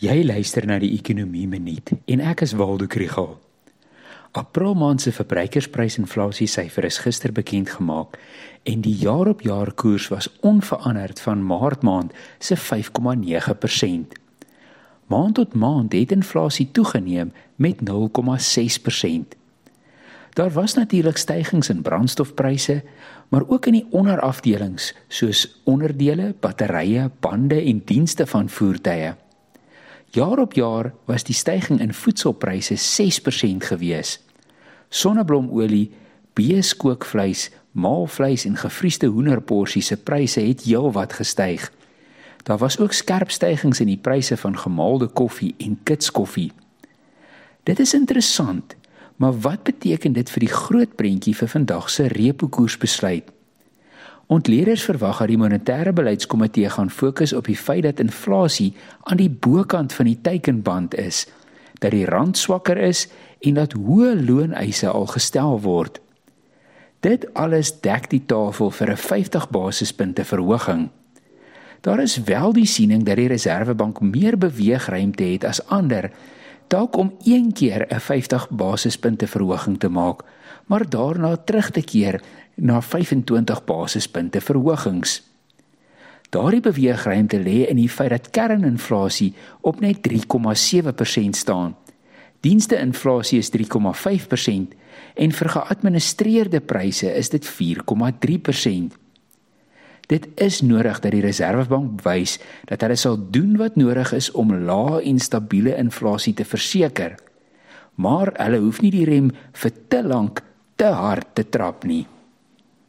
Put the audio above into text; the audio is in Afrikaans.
Jy luister na die Ekonomie Minuut en ek is Waldo Krügel. April maand se verbruikersprysinflasie syfer is gister bekend gemaak en die jaar-op-jaar koers was onveranderd van Maart maand se 5,9%. Maand tot maand het inflasie toegeneem met 0,6%. Daar was natuurlik stygings in brandstofpryse, maar ook in die onderafdelings soos onderdele, batterye, bande en dienste van voertuie. Jaar op jaar was die stygings in voedselpryse 6% gewees. Sonneblomolie, beeskookvleis, maalvleis en gevriesde hoenderporsies se pryse het heelwat gestyg. Daar was ook skerp stygings in die pryse van gemaalde koffie en kitskoffie. Dit is interessant, maar wat beteken dit vir die groot prentjie vir vandag se repo koersbesluit? Ontleerders verwag dat die monetêre beleidskomitee gaan fokus op die feit dat inflasie aan die bokant van die teikenband is, dat die rand swakker is en dat hoë looneise al gestel word. Dit alles dek die tafel vir 'n 50 basispunte verhoging. Daar is wel die siening dat die Reserwebank meer beweegruimte het as ander, dalk om een keer 'n 50 basispunte verhoging te maak, maar daarna terug te keer na 25 basispunte verhogings. Daardie beweegruimte lê in die feit dat kerninflasie op net 3,7% staan. Diensteinflasie is 3,5% en vir geadministreerde pryse is dit 4,3%. Dit is nodig dat die Reserwebank wys dat hulle sal doen wat nodig is om lae en stabiele inflasie te verseker. Maar hulle hoef nie die rem vir te lank te hard te trap nie.